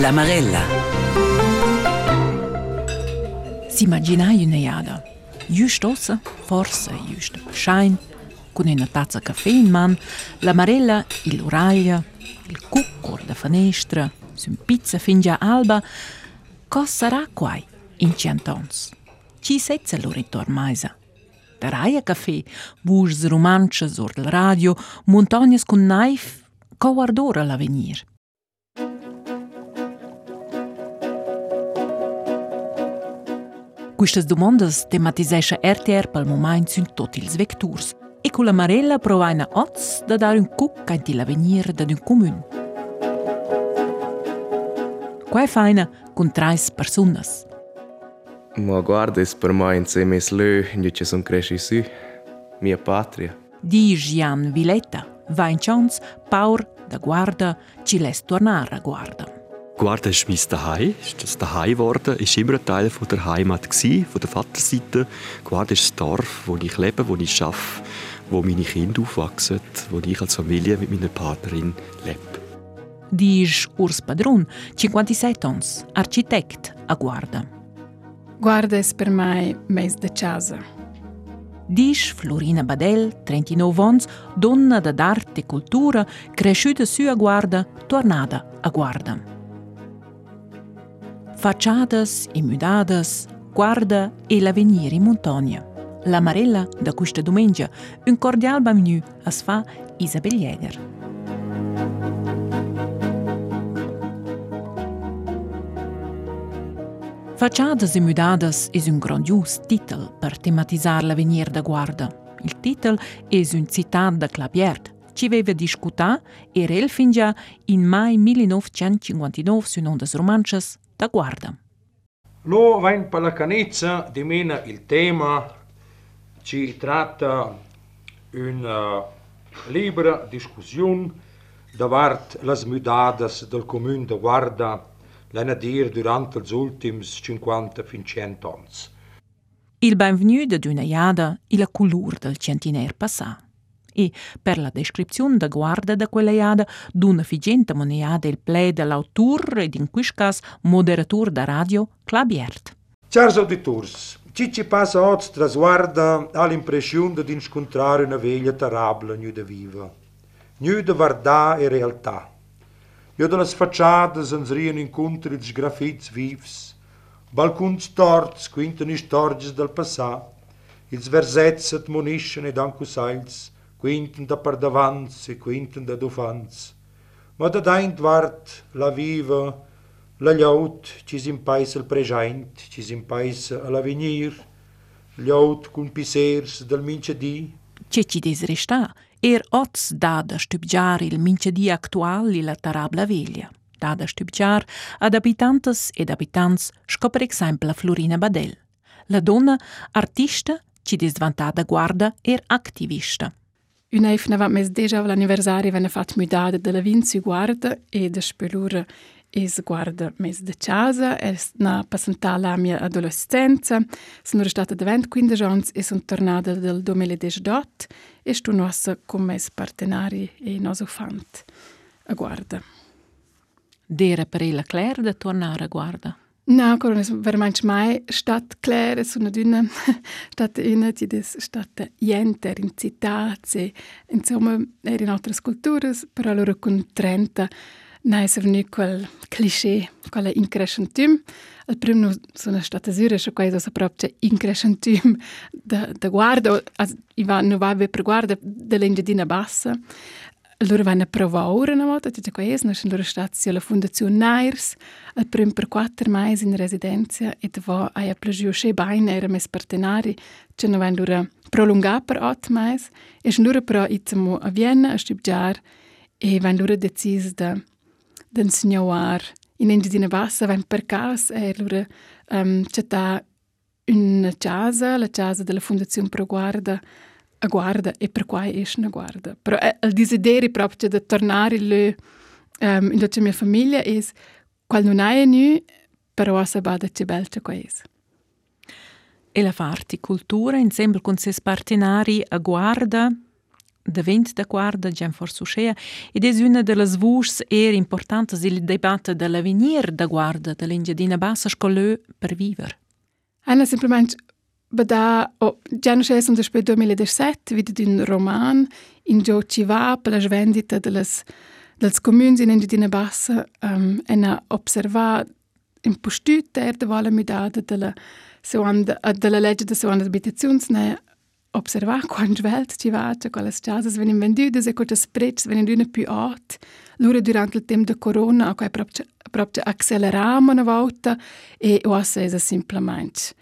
La Marella. Immaginai una. Just ossa, forse just schein, con una tazza caffè in man, la Marella, l'uraglia, il cuccor da finestra, su un pizza fin già alba, cosa sarà quai in centons? Ci setza lo ritormaisa? Taraia caffè, bus romances or radio, montagne con naif, co guardora l'avenir. Quistas domandas tematisescha RTR pel moment sun tot ils vecturs. E con la Marella provaina oz da dar un cuc canti l'avenir da un comun. Quai faina con trais personas. Ma guarda, es per mai insieme es lö, io ci son cresci su, mia patria. Di Gian Villetta, va in chance, paur da guarda, ci les tornare a guarda. Guarda ist mein Daheim, ist das Daheim geworden, ist immer ein Teil von der Heimat gewesen, von der Vaterseite. Guarda ist das Dorf, wo ich lebe, wo ich arbeite, wo meine Kinder aufwachsen, wo ich als Familie mit meiner Partnerin lebe. Diz Urs Padrun, 57 ans, architect a guarda. Guarda es per mai mes de casa. Diz Florina Badel, 39 ans, donna d'arte e cultura, cresciuta su a guarda, tornata a guarda. Facciadas e mudadas, guarda e l'avenir in montagna. La Marella da questa domenica, un cordial benvenuto a sfa Isabel Jäger. Facciadas e mudadas es un grandios titel per tematizzare l'avenir da guarda. Il titel es un citat da Clapiert, ci aveva discutà e rel in mai 1959 su ondas romances da guarda. Lo vain pallacanezza dimena il tema, ci tratta una eh, libera discussione davanti alle smudades del comune di Guarda, l'anno durante gli ultimi 50-100 anni. Il benvenuto di una iada e la colore del centinaire passato. E per la descrizione da guarda da quella jada d'una figenta moneiada il ple dell'autur ed in questo caso moderatur da radio Clabiert. Cari auditors, ci ci passa oggi trasguarda all'impressione di incontrare una veglia terribile nuda viva, nuda verdà e realtà. Io dalle facciate rien incontri di graffiti vivs, balcons torts quinten stories del passà, ils versets admoniscono ed ancusails, quinten da per davants e quinten da dufans. Ma da daint vart la viva, la llaut ci s'impaisa il present, ci s'impaisa all'avenir, llaut cun pisers del minchedì, C'è ci desresta, er oz da da stübgiar il minchedì actual la tarabla veglia. Da da stübgiar ad abitantes ed abitants sco per esempio Florina Badel. La donna artista ci desvantada guarda er activista. Una eifna va mes deja l'anniversari venne fat mudada della Vinci guarda e de spelura es guarda mes de casa, es na passanta la mia adolescenza, sono stata de 25 ans e sono tornata del 2018 e sto nossa con mes partenari e noso fant a guarda. Dera per ella Claire da tornare a guarda. Na, ancora non è veramente mai stat clare su una dünna stat una di des stat jenter in citate insomma er in altre culture però allora con 30 na è venu quel cliché quella increscentum al primo sono stata sura che questo è proprio increscentum da da guarda i va non va per guarda dell'ingedina bassa allora vanno a provare una volta tutto questo, noi siamo stati alla Fondazione Nairs, al primo per quattro mesi in residenza e va a piacere che bene erano mes partenari, che non vanno loro prolungare per otto mesi, e loro però itzamo a Vienna a studiare e vanno loro decisi da da insegnare in Engiadina Bassa, vanno per caso e loro um, c'è una casa, la casa della Fondazione Pro Guarda, a guarda e per quai è una guarda. Però eh, il desiderio proprio di tornare le, um, in la mia famiglia è quando non è nu, però a sabada c'è bel c'è questo. E la farti cultura insieme con ses partenari a guarda, de vent da guarda Gian Forsuschea ed è una delle voci er importanti il dibattito dell'avvenir da guarda dell'Ingiadina Bassa Scolö per vivere. Anna semplicemente Bada, oh, Gianno Schelson da spet 2017 vidi d'un roman in Gio ci va per la svendita delles, delles comuns in Engidina Bassa ehm, um, en a observa in postut der de vala midada della seuanda, della legge de seuanda abitazions ne observa quan svelt ci va, cioè quales casas venim vendudes e quotas prets venim d'una più ot. Lura durante il tempo de corona, a quai proprio, proprio accelerammo una volta e oassa esa simplemente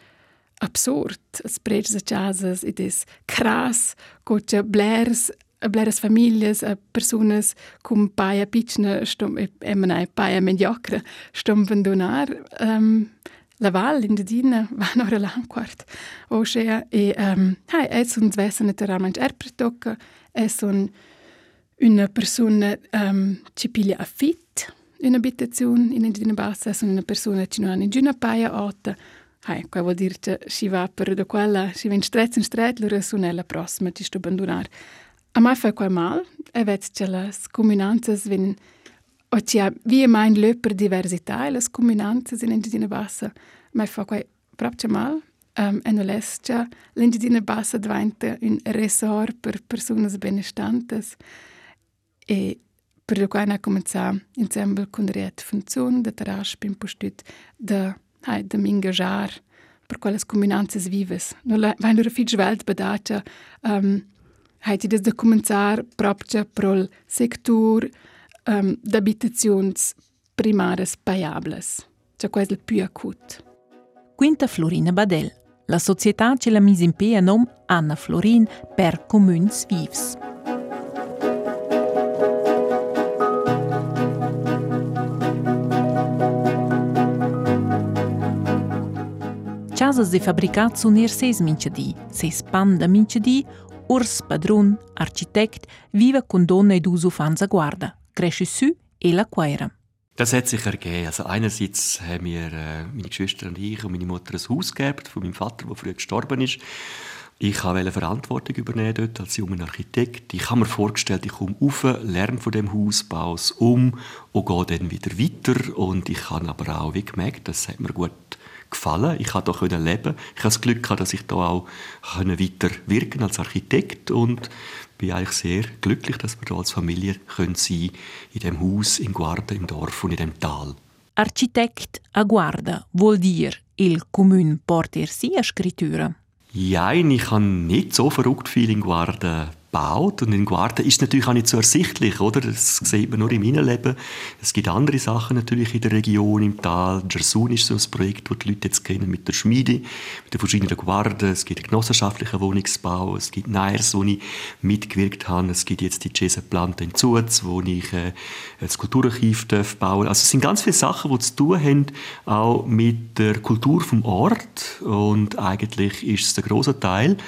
absurd. Es sprezz de casas e des cras, coche blers bleras famílias, a personas com paia pitchna, stom, e manai paia mediocre, stom abandonar um, la val in dedina, van ora l'anquart. O sea, e um, hai, es un svessa naturalmente erpretoca, es un una persona um, ci piglia affit in abitazione in dedina bassa, es una persona ci non ha nessuna paia otta, Hai, qua vuol dire che si va per da quella, si va in stretz in stretz, l'ora sunella prossima, ti sto abbandonar. A mai fa quai mal, e vet che las combinanzas vin o tia wie mein löper diversità e las combinanzas in Engiadina Bassa mai fa quai proprio mal. Um, e non l'escia l'Engiadina Bassa diventa un resort per personas benestantes e per lo quale ha cominciato insieme con la funzione da Tarasp in postut da hai de minga jar per quelles comunanzas vives. No la vai nur fich welt bedacha ähm um, hai ti des de comenzar propcia prol sectur um, ähm d'abitazions primares pajables. Cioè quais il più acut. Quinta Florina Badel. La società ce la mise in pie nom Anna Florin per Comuns Vives. Casas de fabricat sun ir seis minchadi, seis pan da minchadi Urs padrun, architekt, vive con donne ed uso fanza guarda, cresce su e la quaira. Das hat sich ergeben. Also einerseits haben wir, äh, meine Geschwister und ich und meine Mutter ein Haus gegeben von meinem Vater, der früh gestorben ist. Ich wollte Verantwortung übernehmen dort als junger Architekt. Ich habe mir vorgestellt, ich komme rauf, lerne von dem Haus, baue es um und gehe dann wieder weiter. Und ich habe aber auch wie gemerkt, das hat mir gut gefallen. Ich konnte hier leben. Ich habe das Glück gehabt, dass ich hier auch weiter wirken als Architekt und bin eigentlich sehr glücklich, dass wir hier als Familie können sein in dem Haus, im Guarda, im Dorf und in dem Tal. Architekt a Guarda vuol dire il comune porta si a scrittura. Ja, ich habe nicht so verrückt viel in Guarda baut. Und in Guarda ist natürlich auch nicht so ersichtlich, oder? Das sieht man nur im Innenleben. Es gibt andere Sachen natürlich in der Region, im Tal. Gersun ist so ein Projekt, das die Leute jetzt kennen mit der Schmiede, mit den verschiedenen Guarden. Es gibt genossenschaftlichen Wohnungsbau. Es gibt Neirs, wo ich mitgewirkt habe. Es gibt jetzt die Cesa Planta in Zuz, wo ich äh, das Kulturarchiv bauen Also es sind ganz viele Sachen, die zu tun haben, auch mit der Kultur vom Ort. Und eigentlich ist es der große Teil.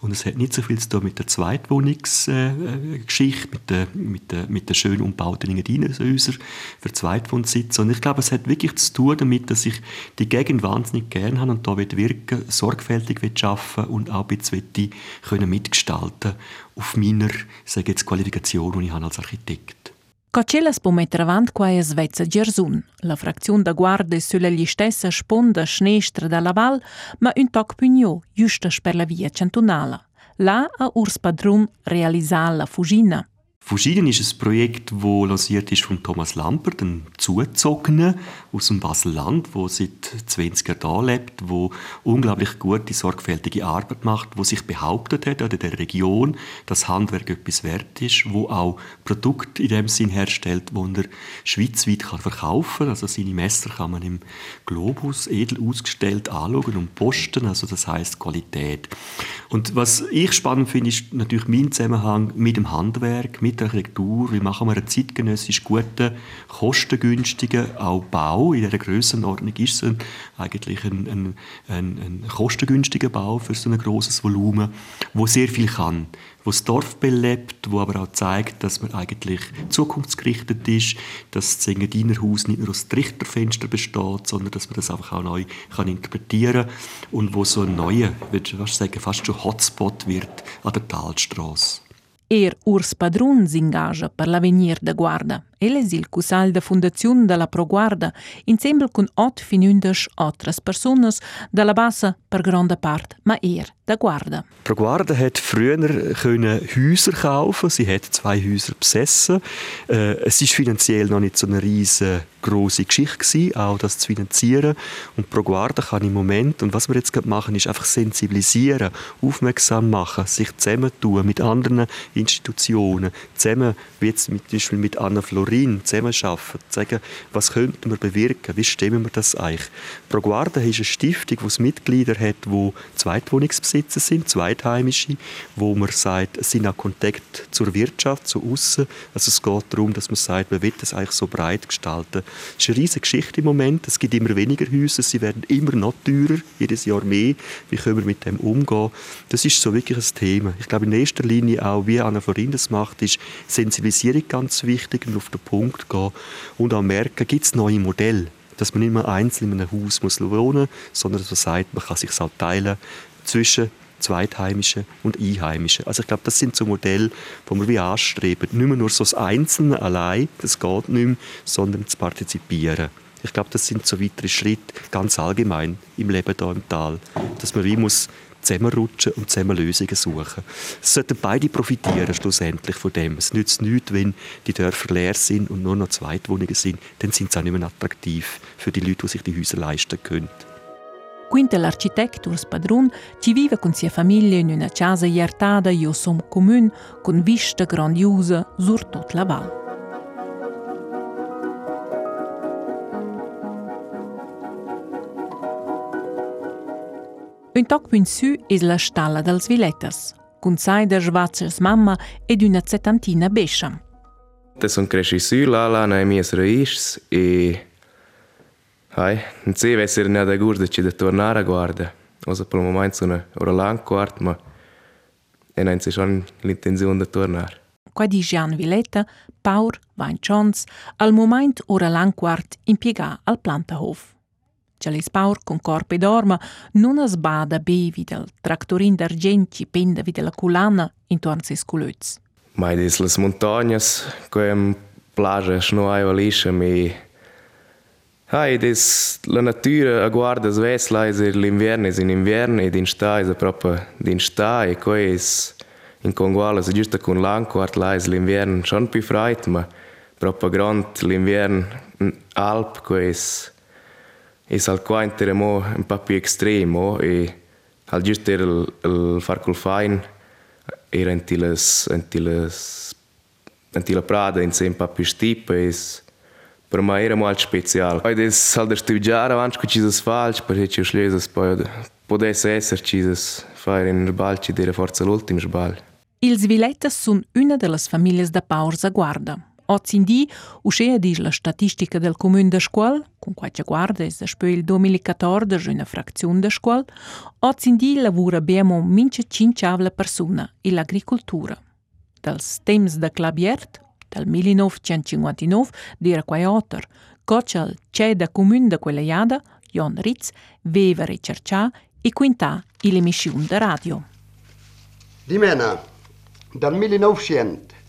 Und es hat nicht so viel zu tun mit der Zweitwohnung Wohnungsgeschichte mit den, mit, den, mit den schön umgebauten Engadinenhäusern für Zweitwohnsitze. Und ich glaube, es hat wirklich zu tun damit, dass ich die Gegend wahnsinnig gerne habe und da wirken sorgfältig arbeiten und auch ein bisschen können mitgestalten auf meiner sage jetzt, Qualifikation, die ich habe als Architekt. Cocellas può mettere avanti qua è Svezia Gersun. La frazione da guarda è sulla gli stessa sponda sinistra dalla val, ma un toc più giusto per la via centunale. Là a Urs Padrun realisar la Fugina. Fuginen ist ein Projekt, das lanciert ist von Thomas Lampert, einem Zugezogenen aus dem Baselland, der seit 20 Jahren hier lebt, der unglaublich gute, sorgfältige Arbeit macht, wo sich behauptet hat in der Region, dass Handwerk etwas wert ist, wo auch Produkte in dem Sinn herstellt, die er schweizweit kann verkaufen kann. Also seine Messer kann man im Globus edel ausgestellt anschauen und posten, also das heißt Qualität. Und was ich spannend finde, ist natürlich mein Zusammenhang mit dem Handwerk, mit der Architektur, wie machen wir einen zeitgenössisch guten, kostengünstigen auch Bau. In dieser Grössenordnung ist es eigentlich ein, ein, ein, ein kostengünstiger Bau für so ein großes Volumen, wo sehr viel kann wo das Dorf belebt, wo aber auch zeigt, dass man eigentlich zukunftsgerichtet ist, dass das Engadiner Haus nicht nur aus Trichterfenstern besteht, sondern dass man das einfach auch neu kann interpretieren und wo so ein neuer, würde ich sagen, fast schon Hotspot wird an der Talstrasse. Er Urs Padrun s'ingagia per l'avenir da guarda. El es il cusal da fundazione della Proguarda, insieme con ot finundas otras personas dalla bassa per grande part, ma er da guarda. Proguarda hat früher können Häuser kaufen, sie hat zwei Häuser besessen. Äh, es ist finanziell noch nicht so eine riesige große Geschichte gewesen, auch das zu finanzieren. Und Proguarda kann im Moment, und was wir jetzt gerade machen, ist einfach sensibilisieren, aufmerksam machen, sich zusammentun mit anderen Institutionen, zusammen, wie jetzt zum Beispiel mit Anna Florin, zusammenarbeiten, sagen, was könnten wir bewirken, wie stemmen wir das eigentlich. Proguarda ist eine Stiftung, die Mitglieder hat, die Zweitwohnungsbesitzer sind, Zweitheimische, wo man sagt, es sind auch Kontakte zur Wirtschaft, zu außen. Also es geht darum, dass man sagt, man will das eigentlich so breit gestalten. Es ist eine riesige Geschichte im Moment. Es gibt immer weniger Häuser, sie werden immer noch teurer, jedes Jahr mehr. Wie können wir mit dem umgehen? Das ist so wirklich ein Thema. Ich glaube in erster Linie auch, wie Anna Florin das macht, ist Sensibilisierung ganz wichtig und auf den Punkt gehen und auch merken, gibt es neue Modelle dass man nicht mehr einzeln in einem Haus muss wohnen muss, sondern dass man sagt, man kann sich auch teilen zwischen Zweitheimischen und Einheimischen. Also ich glaube, das sind so Modelle, die wir wie anstreben. Nicht mehr nur so das Einzelne allein, das geht nicht mehr, sondern zu partizipieren. Ich glaube, das sind so weitere Schritte ganz allgemein im Leben hier im Tal, dass man wie muss zusammenrutschen und zusammen Lösungen suchen. Es sollten beide profitieren schlussendlich von dem. Es nützt nichts, wenn die Dörfer leer sind und nur noch Zweitwohnungen sind. Dann sind sie auch nicht mehr attraktiv für die Leute, die sich die Häuser leisten können. Quinta l'architetto Urs Padrun ci vive con sia famiglia in una casa iertada io som comune con vista grandiosa sur tot la val. Un toc più in su è la stalla dels Viletas, con sai der Schwarzers Mamma ed una settantina bescia. Te son cresci su, là, là, nei miei raíces e... Hai, non sei essere ne da gurda ci da tornare a guarda. Osa per il momento sono ora lang quart, ma... E non c'è schon l'intenzione di tornare. Qua di Gian Villetta, Paur, Vain Chons, al momento ora lang quart impiega al Plantahof. C'è les paur con corpo e dorma, non es bada bevi del tractorin d'argenti penda vi della culana intorno ai sculöz. Mai des las montañas, quem plaja schnoaio liscia mi... Hai, des la natura a guarda sves la es l'inverno es in inverno ed in sta es proprio din sta e es in conguala se giusta con l'anquart la es l'inverno schon più freit ma proprio grand l'inverno alp co es es al qua interemo un po' più estremo e al giusto era il, il far col fain era in tiles in tiles in tila prada in un po' più stip es per me era molto speciale poi des al da studiare avanti con cisas falsch perché ci schlesas poi potesse essere cisas fare in balci della forza l'ultimo sbal Ils Vilettas sun una delle famiglie da Paursa Guarda. Ozzindi, uscea dis la statistica del comune de Scuol, con qualche guarda es da spö il 2014 una frazione de Scuol, Ozzindi lavora bemo mince cinciavla persona in l'agricoltura. Dels temps de Clabiert, del 1959, d'era quai otter, goccial c'è da comune de quella iada, Jon Ritz, veva ricercià e quintà l'emissione de radio. Dimena, dal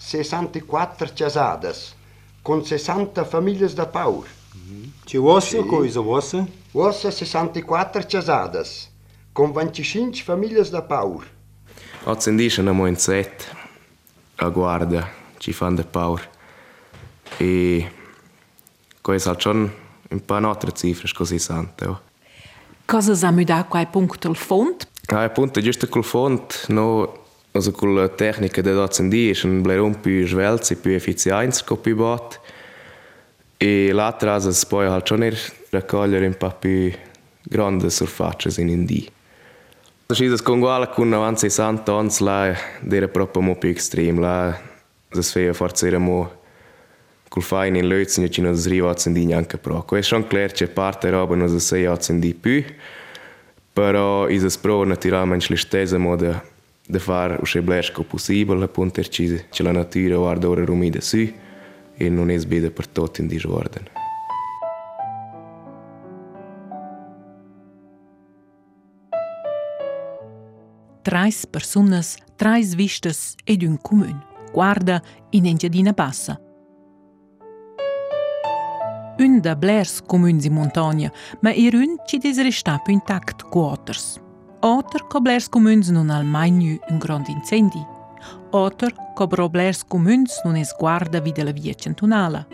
1964 casadas, con 60 famiglie da paur. Ci vossa coisa vossa? Vossa 64 casadas, con 25 famiglie da paur. Ozzendisce una mo in set a guarda ci fan de paur e questo è schon un po' un'altra cifra così santa oh. Cosa sa mi da quai punto il fond? Ah, appunto, giusto col font, no, azokról a technikeded accendiation blerompi žvelci pi eficiensko pi bot e l'atra se poi al choner raccogliere un po' più grande surface in indi. Si das con guala con 90 ans la dere proprio mo più extrem la se sfea forse era mo col fine in lötzen e cino sriva accendini anche pro. Qua è schon clear che parte roba non se sei accendi più però is es pro naturalmente l'istesa moda de far u shëblesh ko possibile pun tërqizi që la natyre o ardore rumi dhe sy e non è sbede per tutti in disordine. Trais personas, trais vistas ed un comune, guarda in Engiadina Bassa. Un da blers comuns in montagna, ma er un ci desresta più intact quaters. Oter coblers cumuns nun al mai un grand incendi. Oter co problers nun es guarda vide la via centunala.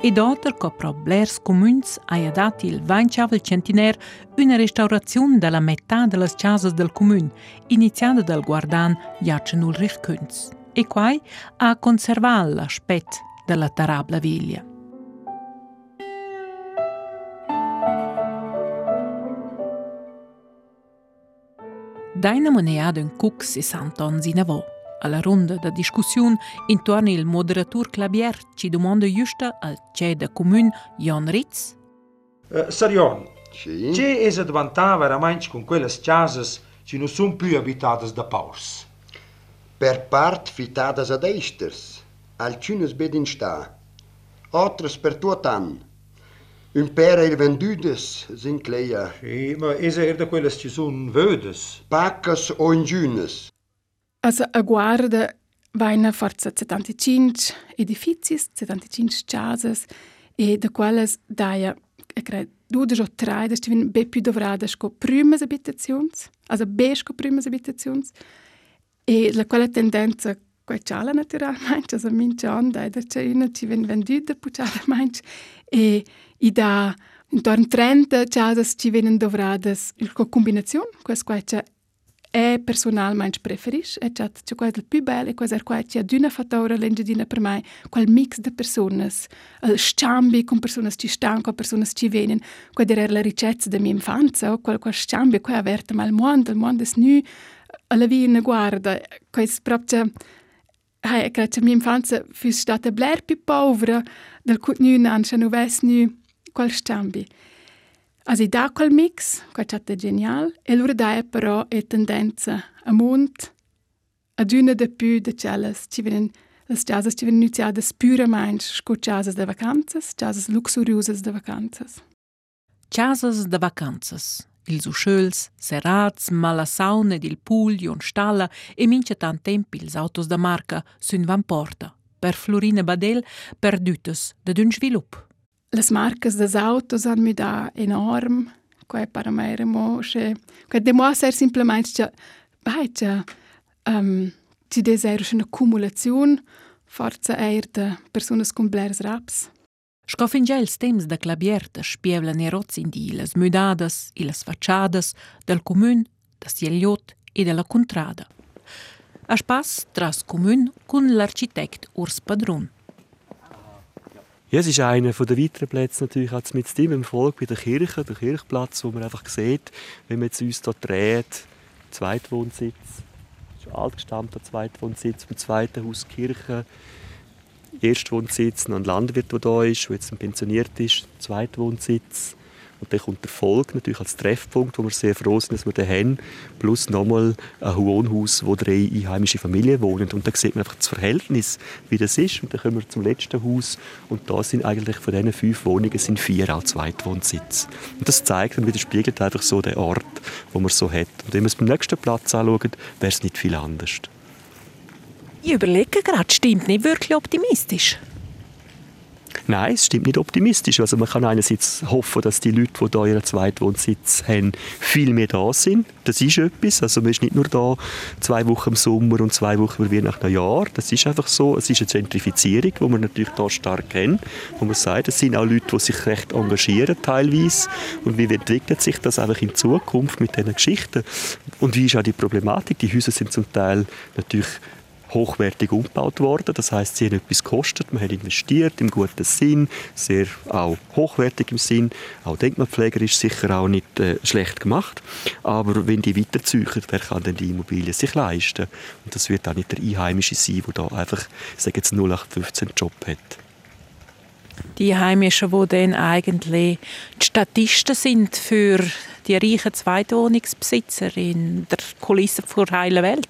Ed oter co problers cumuns aia dat il vainchavel centiner una restaurazione della metà las casas del comun, iniziata dal guardan Jacen Ulrich Kunz. E quai a conservar l'aspetto della tarabla viglia. Daina moneada un cuc 60 ans in avò. Alla ronda da discussione intorno il moderatur Clabier ci domanda giusta al c'è da comune Jan Ritz. Uh, Sarion, Sì. c'è es advantà veramente con quelle casas che non sono più abitate da paus? Per part fitadas ad eisters, alcunas bedin sta, otras per tuotan. Un per il vendudes sin cleia, Sì, ma es er da quelle che sono vödes? pacas o ingiunas. Also a guarda vaina forza 75 edifici, 75 casas e da quelles daia, e credo, due o tre, das stivin be più dovradas co primas abitazions, also be co primas abitazions, e la quella tendenza quai ciala naturalmente, also min cian, dai, da c'è una ci ven venduta pu ciala mainch, e i da intorno 30 casas ci venen dovradas. Co combinazione, quas quai c'è è personalmente preferisce, è già c'è quel più bello e questo è quel che ad una fattora l'engedina per me, quel mix di persone, il scambi con persone che stanno, con persone che vengono, quella era la ricetta della mia infanzia, o quel, quel scambi, quel aperto, ma il mondo, il mondo è nu, alla via una guarda, questo proprio, hey, credo che la mia infanzia fosse stata bler più povera, del cut nu non c'è nu ves nu, quel scambi. Also da quel mix, quel è genial, e allora da però è tendenza a mont, ad una de più de celles, ci venen las jazzas ci venen iniziadas puramente sco jazzas de vacanzas, jazzas luxuriosas de vacanzas. Casas de vacanzas. Ils uscöls, serats, mala sauna ed il pool, jon stalla e mince tant temp ils autos da marca sun van porta. Per Florina Badel perdütes de d'un svilup. Las marcas des autos han mi da enorm, quai para me era mosche, quai de mo ser simplement ja, vai ja, um, ci des era una cumulazione, forza eir de personas con blers raps. Scofingels temps da clabierta spievlan eroz in di las müdadas e las facciadas del commun, da Sieliot e della contrada. A spas tras commun cun l'architect Urs Padrun. Ja, es ist einer der weiteren Plätze natürlich auch mit dem im Volk bei der Kirche, der Kirchplatz, wo man einfach sieht, wenn man jetzt uns hier dreht, Zweitwohnsitz, schon altgestammter Zweitwohnsitz, im zweiten Haus Kirche, Erstwohnsitz, noch ein Landwirt, der da ist, der jetzt pensioniert ist, Zweitwohnsitz. Und dann kommt der Volk natürlich als Treffpunkt, wo wir sehr froh sind, dass wir den haben. Plus nochmal ein Wohnhaus, wo drei einheimische Familien wohnen. Und da sieht man einfach das Verhältnis, wie das ist. Und dann kommen wir zum letzten Haus. Und da sind eigentlich von diesen fünf Wohnungen sind vier auch Zweitwohnsitz. Und das zeigt und widerspiegelt einfach so den Ort, wo man so hat. Und wenn wir es beim nächsten Platz anschauen, wäre es nicht viel anders. Ich überlege gerade, stimmt nicht wirklich optimistisch. Nein, es stimmt nicht optimistisch. Also man kann einerseits hoffen, dass die Leute, die hier ihren Zweitwohnsitz haben, viel mehr da sind. Das ist etwas. Also man ist nicht nur da zwei Wochen im Sommer und zwei Wochen über Weihnachten Jahr. Das ist einfach so. Es ist eine Zentrifizierung, die man natürlich da stark kennt. Wo man sagt, es sind auch Leute, die sich recht engagieren teilweise. Und wie entwickelt sich das einfach in Zukunft mit diesen Geschichten? Und wie ist auch die Problematik? Die Häuser sind zum Teil natürlich hochwertig umgebaut worden. Das heißt, sie haben etwas gekostet, man hat investiert im guten Sinn, sehr auch hochwertig im Sinn. Auch Denkmalpfleger ist sicher auch nicht äh, schlecht gemacht. Aber wenn die weiterziehen, wer kann denn die Immobilien sich leisten? Und das wird auch nicht der Einheimische sein, der da einfach, ich sage jetzt 0815 Job hat. Die Heimischen, die dann eigentlich die Statisten sind für die reichen Zweitwohnungsbesitzer in der Kulisse der heilen Welt.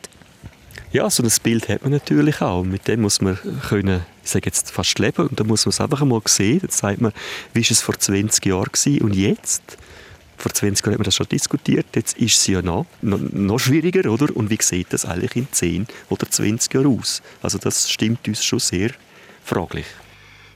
Ja, so ein Bild hat man natürlich auch. Mit dem muss man können, ich sage jetzt fast leben und da muss man es einfach einmal sehen. Dann sagt man, wie war es vor 20 Jahren gewesen und jetzt? Vor 20 Jahren haben wir das schon diskutiert. Jetzt ist es ja noch, noch, noch, schwieriger, oder? Und wie sieht das eigentlich in 10 oder 20 Jahren aus? Also das stimmt uns schon sehr fraglich.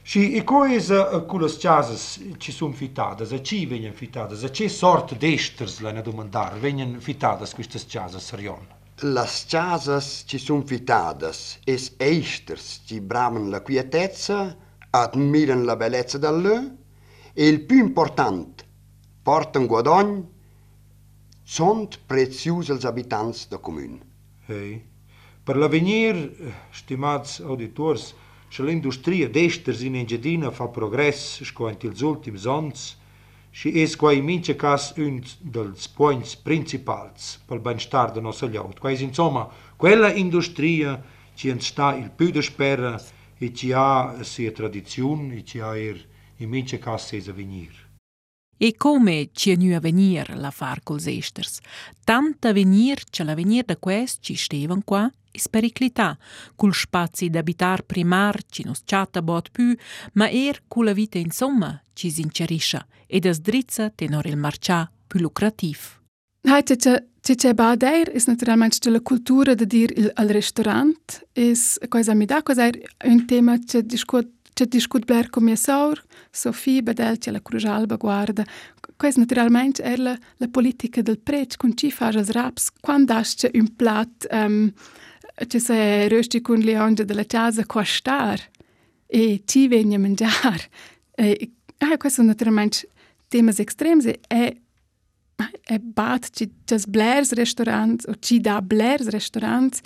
Și e coisa cu le casas ci sono fitadas, a ci vengono fitadas, a che sorte d'esters la ne domandar, vengono fitadas queste casas, Sarion? Las casas ci sunt vitadas, es eisters ci bramen la quietezza, admiren la bellezza dall'e, e il più important, portan guadagn, sunt prețiuși els abitanți de comun. Hei. Per l'avenir, stimați auditori, și la d'esters în Engedina fa progres și cu els ultims si es quai mince cas un dels points principals pel benestar de nostra llaut. Quais insomma, quella industria ci en sta il più de spera e ci ha sia tradizione e ci ha er in mince cas ses avenir. E come ci è nu a venir la far cols esters? Tanta venir che la venir da quest ci stevan qua is periclità, cul spazi d'abitar primar ci nos chatta bot più, ma er culla vita insomma ci sincerisce ed as drizza tenor il marcià più lucrativ. Heute c'è c'è bader is naturalmente la cultura de dir il al restaurant is cosa mi da cosa un tema che discut c'è discut bler come saur Sofia Badel c'è la Cruz Alba guarda. Questa naturalmente è la, la politica del prec con ci fa as raps quando c'è un plat um, ci se rösti con leonge della casa costar e ci viene a mangiare e ah, questo naturalmente temas extremi è è bat ci c'è blers restaurants o ci da blers restaurants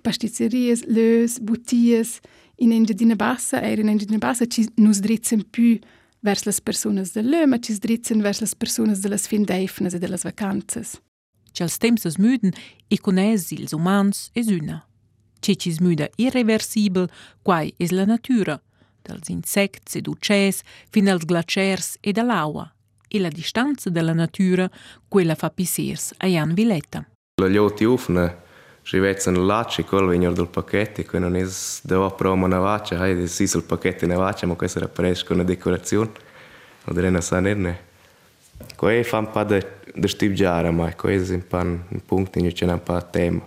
pastizzerias, lös, butias in Engiadina Bassa era in Engiadina Bassa ci nus dritzen più vers las personas del lö, ma ci dritzen vers las personas de las fin deifnas e de las vacanzas. C'els temps es müden e con es ils umans es una. C'è ci müda irreversibel, quai es la natura, dels insects ed ucces, fin als glaciers e dall'aua, e la distanza della natura, quella fa pisirs a Jan Villetta. La ljoti ufna, Srivezzano lacci, col vignor del pacchetto, che non è da promo una vaccia, hai sì sul pacchetto una vaccia, ma questa era presco una decorazione, non era una sanerne. Qua fa un po' da stipgiare, ma questo è un po' un punto in cui c'è un po' tema.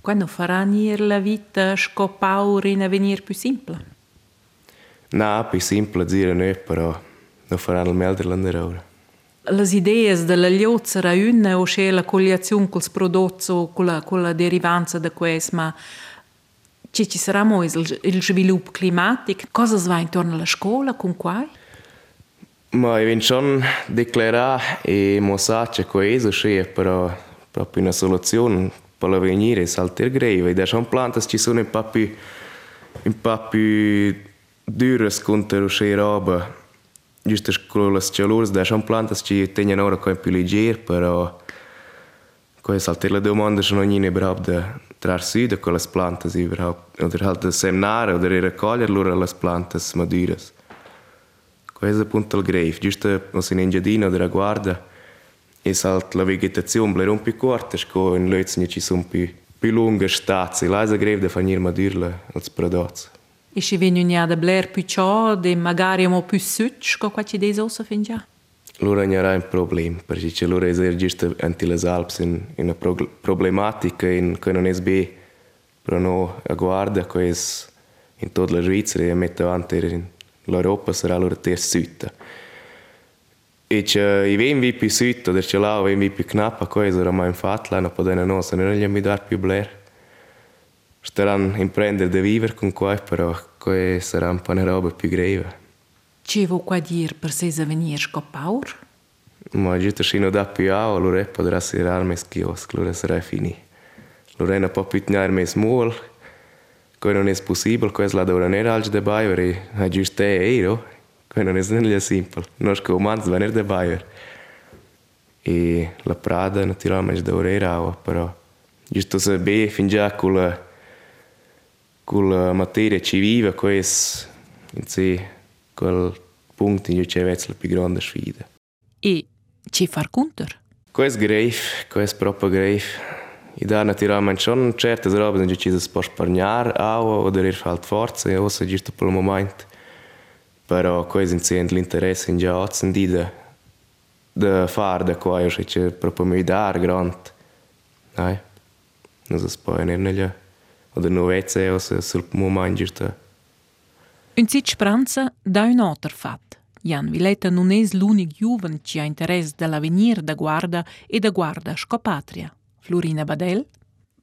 Quando farà la vita scopaura in avvenire più semplice? No, più semplice dire no, però non farà il meglio dell'andare ora. Las ideas della liozera una o c'è la coliazione col prodotto con la, con la derivanza da questo, ma ci, ci sarà mo il, il sviluppo climatico? Cosa va intorno alla scuola con qua? Ma schon declarare e mostrare questo c'è però proprio una soluzione per l'avvenire è alter greve. Da schon plantas ci sono un po' più un po' più dure contro queste robe Justas con las chalurs da son plantas ci tenjan ora coi più leger, però coi salter la domanda sono ogni brab da trar su da con las plantas i brab, oder halt da semnare oder raccogliere loro las plantas maduras. Questo appunto il grave, giusto non si in giardino della guarda e salt la vegetazione bler un più corta, sco in lezzi ci sono più lunghe stazze, là è il grave da fanir madurla. És vényűnyáda bler pücsad, de magari mo püsszücska, quaci dei zosso fingia? Lura ne era un problema, perché ce loro esergista anti le Alps in, in una pro, problematica in cui non SB però no a guarda che è in tutta la Svizzera e mette avanti l'Europa sarà lura terza sud. E c'è i venti più sud, da c'è là, i venti più knappa, cosa era mai infatti, l'hanno potuto non, se non gli mi dar più bler. Staran imprendere de vivere con qua, però que sarà un po' una roba più grave. Ci vuoi qua dire per se venire scopaur? Ma giusto se non dà più a, allora potrà essere arme schiosco, allora sarà finito. Allora non può più tenere me small, che non è possibile, che la d'ora non era alge de Bayer, ha giusto euro, che non è non semplice, non è come manz venire de Bayer. E la Prada naturalmente d'ora era, però giusto se be fin già con la con la materia ci vive, questo in sé quel punto in cui c'è la più grande sfida. E ci far counter? Questo è grave, questo è proprio grave. I da naturalmente schon certe robe cui ci si può spargnare o oder halt forza, o se giusto per il momento. Però questo in sé l'interesse in già ozzendida da fare da qua, io c'è proprio mi dar grand. Dai. Non so poi ne ne oder noch WC also sollte man manchmal Und seit Spranza da un otter fat. Jan Vileta non es l'unic juven ci ha interes dell'avvenir da guarda e da guarda scopatria. Florina Badel?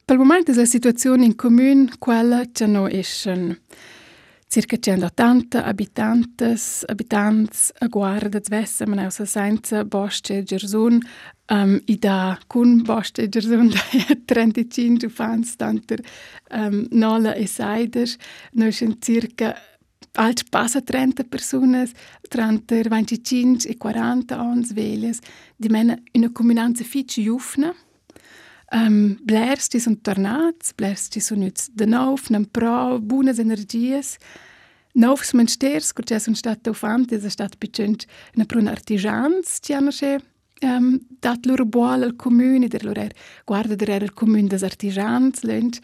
Per il momento è la situazione in comune quella che noi escono. Circa 180 abitantes, abitanti a guarda zvessa, ma ne senza bosce gersun, um, i da kun bosce gersun da 35 fans tanter um, nola e saider, noi sind circa alt passa 30 personas, tra 25 e 40 ans velias, di mena una comunanza fitch jufna, Um, blers ci sunt tornats, blers ci sunt jetzt de nou, nem pro, buonas energias. Novs mensters, kur c'è un stat ufant, è stat picent na prun artisans, ci hanno che um, dat loro buol al loro er, guarda der er il comune des artisans, lent.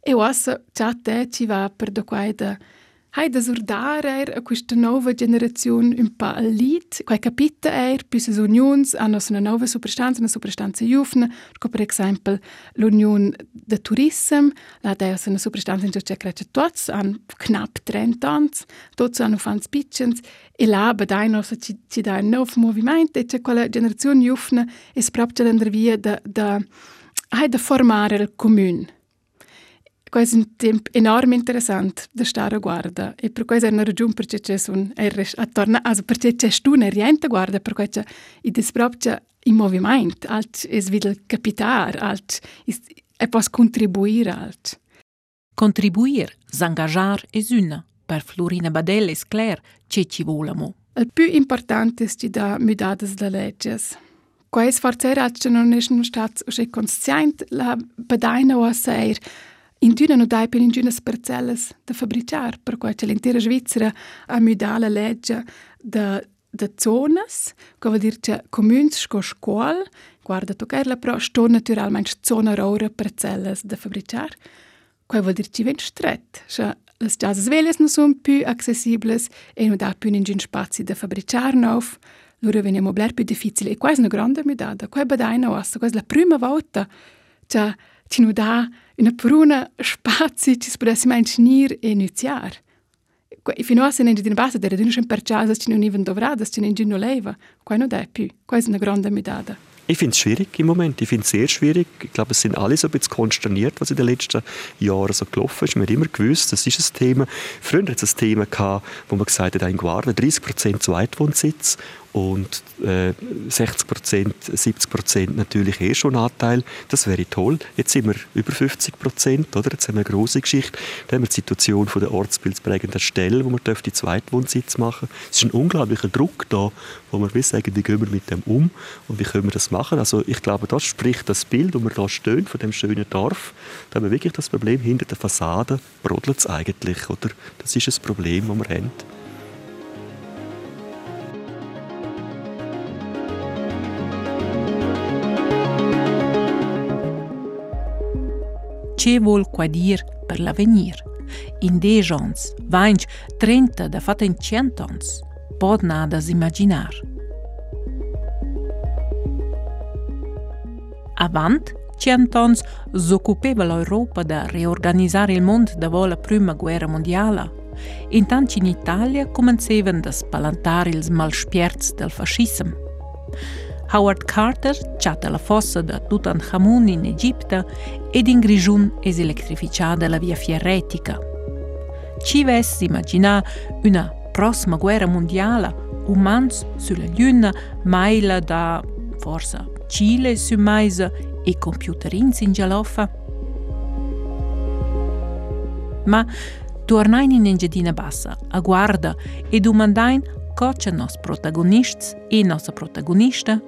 E ossa, c'ha te ci va per do quai da Hai da surdare a questa nuova generazione un po' al lit, quai capita er, bis as unions hanno una nuova substanza, una substanza jufna, come per esempio l'unione de turism, la da una substanza in cui cresce tots, han knapp 30 anni, tots hanno fans piccens, e là badai nos ci, ci da un nuovo movimento, e c'è quella generazione jufna, e proprio l'andare via da, da, da formare il comune. Quai sunt timp enorm interessant da de stare a guarda e per quai ser una ragiun perché c'è un erres attorno also perché c'è stuna riente guarda per quai c'è i despropcia in movimento alt es videl capitar alt is e pos contribuir alt Contribuir, s'engajar es una per Florina Badel es clair che ci volamo. Il più importante è da mudades le legges. Quais forzer alt non es un stats o conscient la badaina o seir. In d'una no dai per in d'unas parcellas da fabricar, per quai c'è l'intera Svizzera a mudar la legge da da zonas, che vuol dire che comuns sco scuol, guarda tu la però sto naturalmente zona rora parcellas da fabricar, che vuol dire ci ven stret, cioè le casas velhas non sono più accessibili e non dà più in gin spazi da fabricar nov, loro veniamo bler più difficile e questa è una grande mudada, questa è badaina ossa, questa è la prima volta, cioè ci non dà una pruna spazi ci si potesse mantenere e iniziare. E fino a se non in base delle dunque per casa ci non even dovrada, ci non gino leva, qua non è più. Questa è una grande medaglia. Ich finde es schwierig im Moment. Ich finde es sehr schwierig. Ich glaube, es sind alle so ein bisschen konsterniert, was in den letzten Jahren so gelaufen ist. Man hat immer gewusst, das ist ein Thema. Früher hat es ein Thema gehabt, wo man gesagt hat, ein Guarda, 30 Zweitwohnsitz und äh, 60 Prozent, 70 Prozent natürlich eh schon Anteil. Das wäre toll. Jetzt sind wir über 50 Prozent, oder? Jetzt haben wir eine große Geschichte. Dann haben wir die Situation von der ortsbildsprägenden Stelle, wo man die Zweitwohnsitz machen Es ist ein unglaublicher Druck da, wo man will sagen, wie gehen wir mit dem um und wie können wir das machen. Also ich glaube, das spricht das Bild, wo wir da stehen, von dem schönen Dorf. Da haben wir wirklich das Problem, hinter der Fassade brodelt es eigentlich, oder? Das ist ein Problem, das wir haben. Ce vuol qua dir per l'avenir. In 10 ans, 20, 30, da fatta in 100 ans, pot nada imaginar. Avant, 100 ans, s'occupeva l'Europa da reorganizzare il mondo dopo la prima guerra mondiale. Intanto in Italia comenzavan a spalantare i malspierzi del fascismo. Howard Carter chatta la fossa da Tutankhamun in Egipto ed in Grigiun es elettrificata la via fierretica. Ci vesse immaginare una prossima guerra mondiale, umans sulla Luna, maila da forse Cile su maisa e computerins in Gialoffa? Ma tornain in Engiadina Bassa, a guarda e domandain cosa nos protagonists e nostra protagonista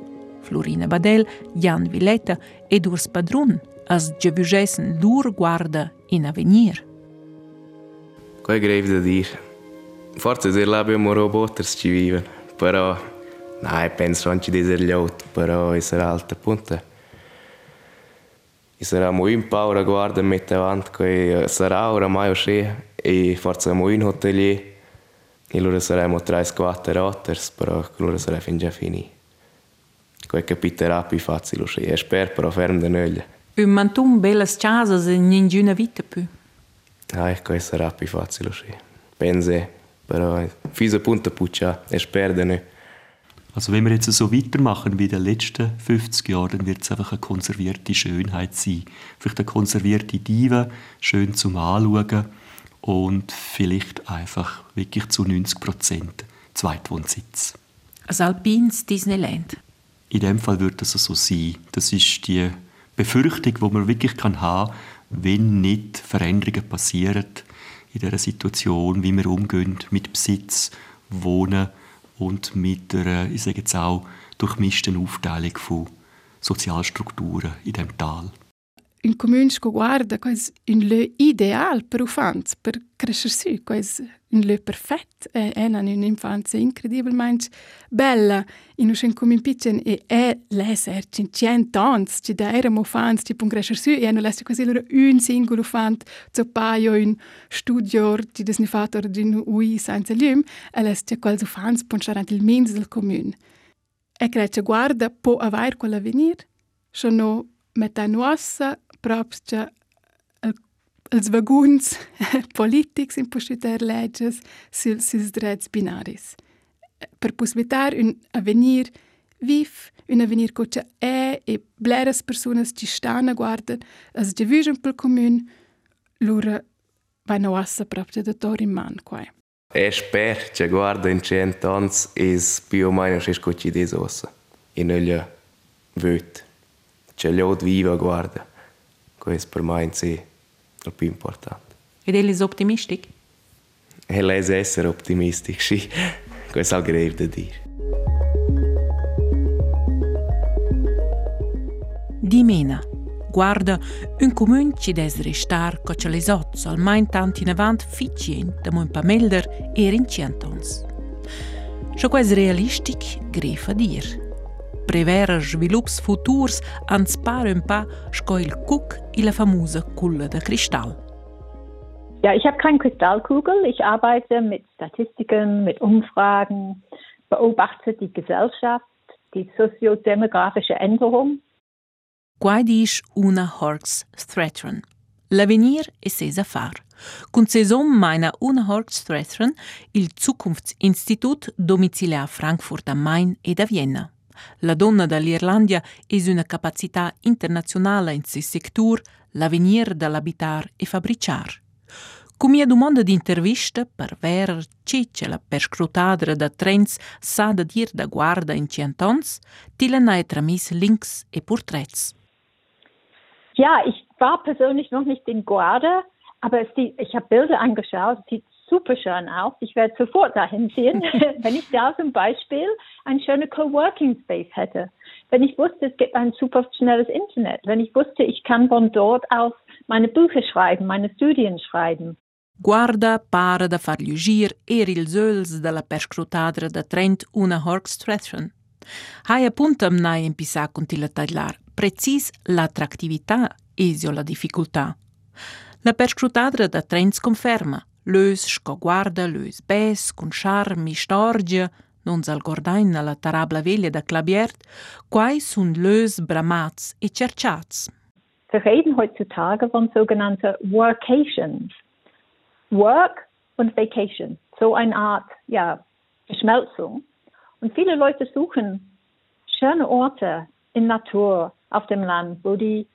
Florina Badel, Jan Villetta ed Urs Padrun as giavugesen lur guarda in avenir. Quai grev da dir. Forse se l'abbiamo roboters ci viven, però Nein, penso anche di essere liaut, però sarà alta punta. E sarà molto paura guarda mette avanti che sarà oramai uscì e forse molto hotelier e loro saremo 3-4 rotters, però loro sarà già finito. Quei capiterà più facile, e spero però ferm da noglia. Un mantum bellas casas e ninguna vita più. Ah, questo sarà più facile, sì. Pense, però fisa punta puccia, e spero da noi. Also wenn wir jetzt so weitermachen wie in den letzten 50 Jahren, dann wird es einfach eine konservierte Schönheit sein. Vielleicht eine konservierte Diva, schön zum Anschauen und vielleicht einfach wirklich zu 90 Prozent Zweitwohnsitz. Ein alpines Disneyland. In dem Fall wird das so sein. Das ist die Befürchtung, die man wirklich haben kann, wenn nicht Veränderungen passieren in dieser Situation, wie wir umgehen mit Besitz, Wohnen und mit einer, ich sage jetzt auch, durchmischten Aufteilung von Sozialstrukturen in dem Tal. Un comune che guarda quasi un lieu ideal per ufanz, per crescer su, quasi un lieu perfetto. E hanno un'infanzia incredibilmente bella. In un comune piccolo e è l'esser, in cento anni, ci da eramo ufanz, ci pun crescer su, e hanno lesto quasi loro un singolo ufant, zo paio un studio, ci des ne fatto di un ui senza lium, e lesto quasi ufanz pun starant il mins del comune. E crece guarda, può avere quell'avvenir, sono metà nuossa propsča als eh, eh, vaguns eh, politics in postuter leges sil sis drets binaris. Per pusvetar un avenir vif, un avenir cocia è e bleras personas ci stan a guardan as gevision pel comun, lura vaina oassa propria da tor in man quae. E sper che guarda in cent'ons is più o meno si scoci di sossa. In ogni vöt. C'è l'od viva guarda. Questo per me è il più importante. Ed è optimistico? È essere optimistico, sì. Questo è il grave da dire. Dimena. Guarda, un comune ci deve restare cocciolesozzo, almeno tanti in avanti efficiente, come un pamelder e rinciantons. Ciò che è realistico, grefa dire. Dir prevera svilupps futurs ans par un pa sco il Cook i la famosa Kulle de Kristall. Ja, ich habe keine Kristallkugel. Ich arbeite mit Statistiken, mit Umfragen, beobachte die Gesellschaft, die soziodemografische Änderung. Qua dice una Horks Thretron. L'avenir è sesa far. Con sesom meina una Horks Thretron il Zukunftsinstitut domicilià a Frankfurt am Main ed a Vienna. La donna dall'Irlandia è una capacità internazionale in suo settore, l'avenir dall'abitar e fabbricar. Come a domanda di intervista per ver c'è la perscrutadra da trends sa da dir da guarda in cientons, ti la nae tramis links e porträts. Ja, ich war persönlich noch nicht in Guarda, aber die, ich habe Bilder angeschaut, es sieht super schön aus. Ich werde sofort dahin ziehen, wenn ich da zum Beispiel ein schöner Coworking Space hätte. Wenn ich wusste, es gibt ein super schnelles Internet. Wenn ich wusste, ich kann von dort aus meine Bücher schreiben, meine Studien schreiben. Guarda para da far lugir er ils öls della perscrutadra da Trent una Horkstretchen. Hai appuntam nai in pisa contilla taglar, precis l'attractività esio la difficoltà. La perscrutadra da Trent conferma, Lös sco guarda, lös bes, cun charm storgia, non zal gordain la tarabla veglia da Clabiert, quai sun lös bramats e cerciats. Wir reden heutzutage von sogenannten Workations. Work und Vacation. So eine Art, ja, Verschmelzung. Und viele Leute suchen schöne Orte in Natur, auf dem Land, wo die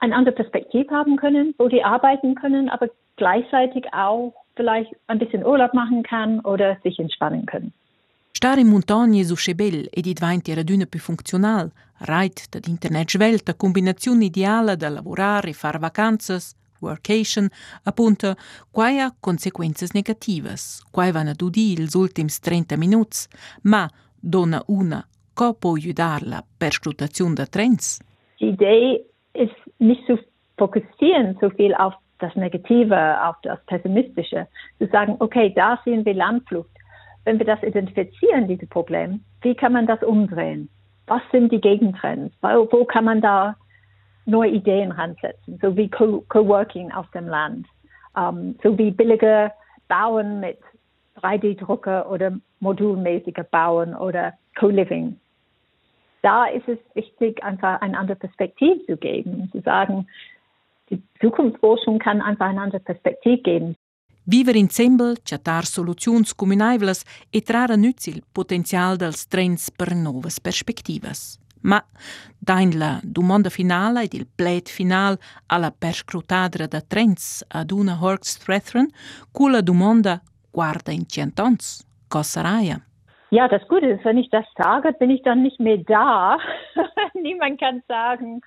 eine andere Perspektive haben können, wo die arbeiten können, aber gleichzeitig auch vielleicht ein bisschen Urlaub machen kann oder sich entspannen können. Stare in montagne su Schebel e di diventi raduna più funzional, reit dad internet svelta, combinazione ideale da lavorare e far vacanzas, workation, appunto, quai ha conseguenze negative, quai vanno a dudi ils ultims 30 minuti, ma dona una co può aiutarla per scrutazione da trends? Die Idee ist nicht zu fokussieren so viel auf das Negative, auf das Pessimistische, zu sagen, okay, da sehen wir Landflucht. Wenn wir das identifizieren, dieses Problem, wie kann man das umdrehen? Was sind die Gegentrends? Wo, wo kann man da neue Ideen ransetzen? So wie Coworking auf dem Land, um, so wie billige Bauen mit 3D-Drucker oder modulmäßiger Bauen oder Co-Living. da ist es wichtig, einfach eine andere Perspektive zu geben, zu sagen, die Zukunftsforschung kann einfach eine andere Perspektive geben. Viver insieme, chatar soluzioni comunevles e trarre nützi il potenzial dels trends per nuove perspectives. Ma, dain la domanda finale ed il plet final alla perscrutadra da trends ad una Horks Threthren, cu la domanda guarda in centons, cosa raia? Ja, das Gute ist, wenn ich das sage, bin ich dann nicht mehr da. Niemand kann sagen,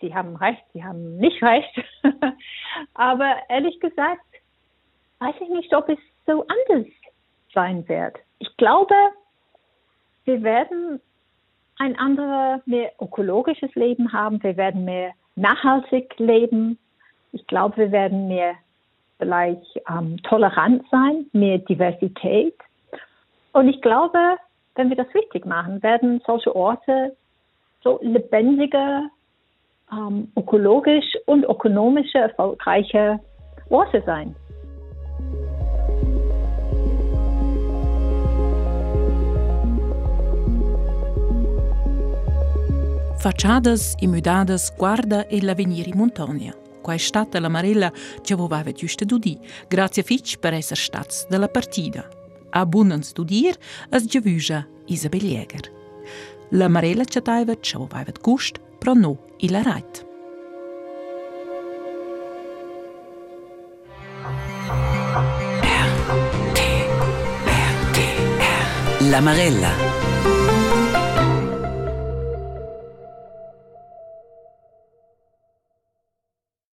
Sie haben recht, Sie haben nicht recht. Aber ehrlich gesagt, weiß ich nicht, ob es so anders sein wird. Ich glaube, wir werden ein anderes, mehr ökologisches Leben haben. Wir werden mehr nachhaltig leben. Ich glaube, wir werden mehr vielleicht ähm, tolerant sein, mehr Diversität. Und ich glaube, wenn wir das richtig machen, werden solche Orte so lebendige, ähm, ökologisch und ökonomische, erfolgreiche Orte sein. Facciadas e mudadas guarda e l'avenir in montagna. Qua è stata la Marella che aveva giusto dudì. Grazie Fitch per essere stati della partita. A buon studier as giavuja Isabel Jäger. La Marella che aveva che for å nå Illareit. La Marella.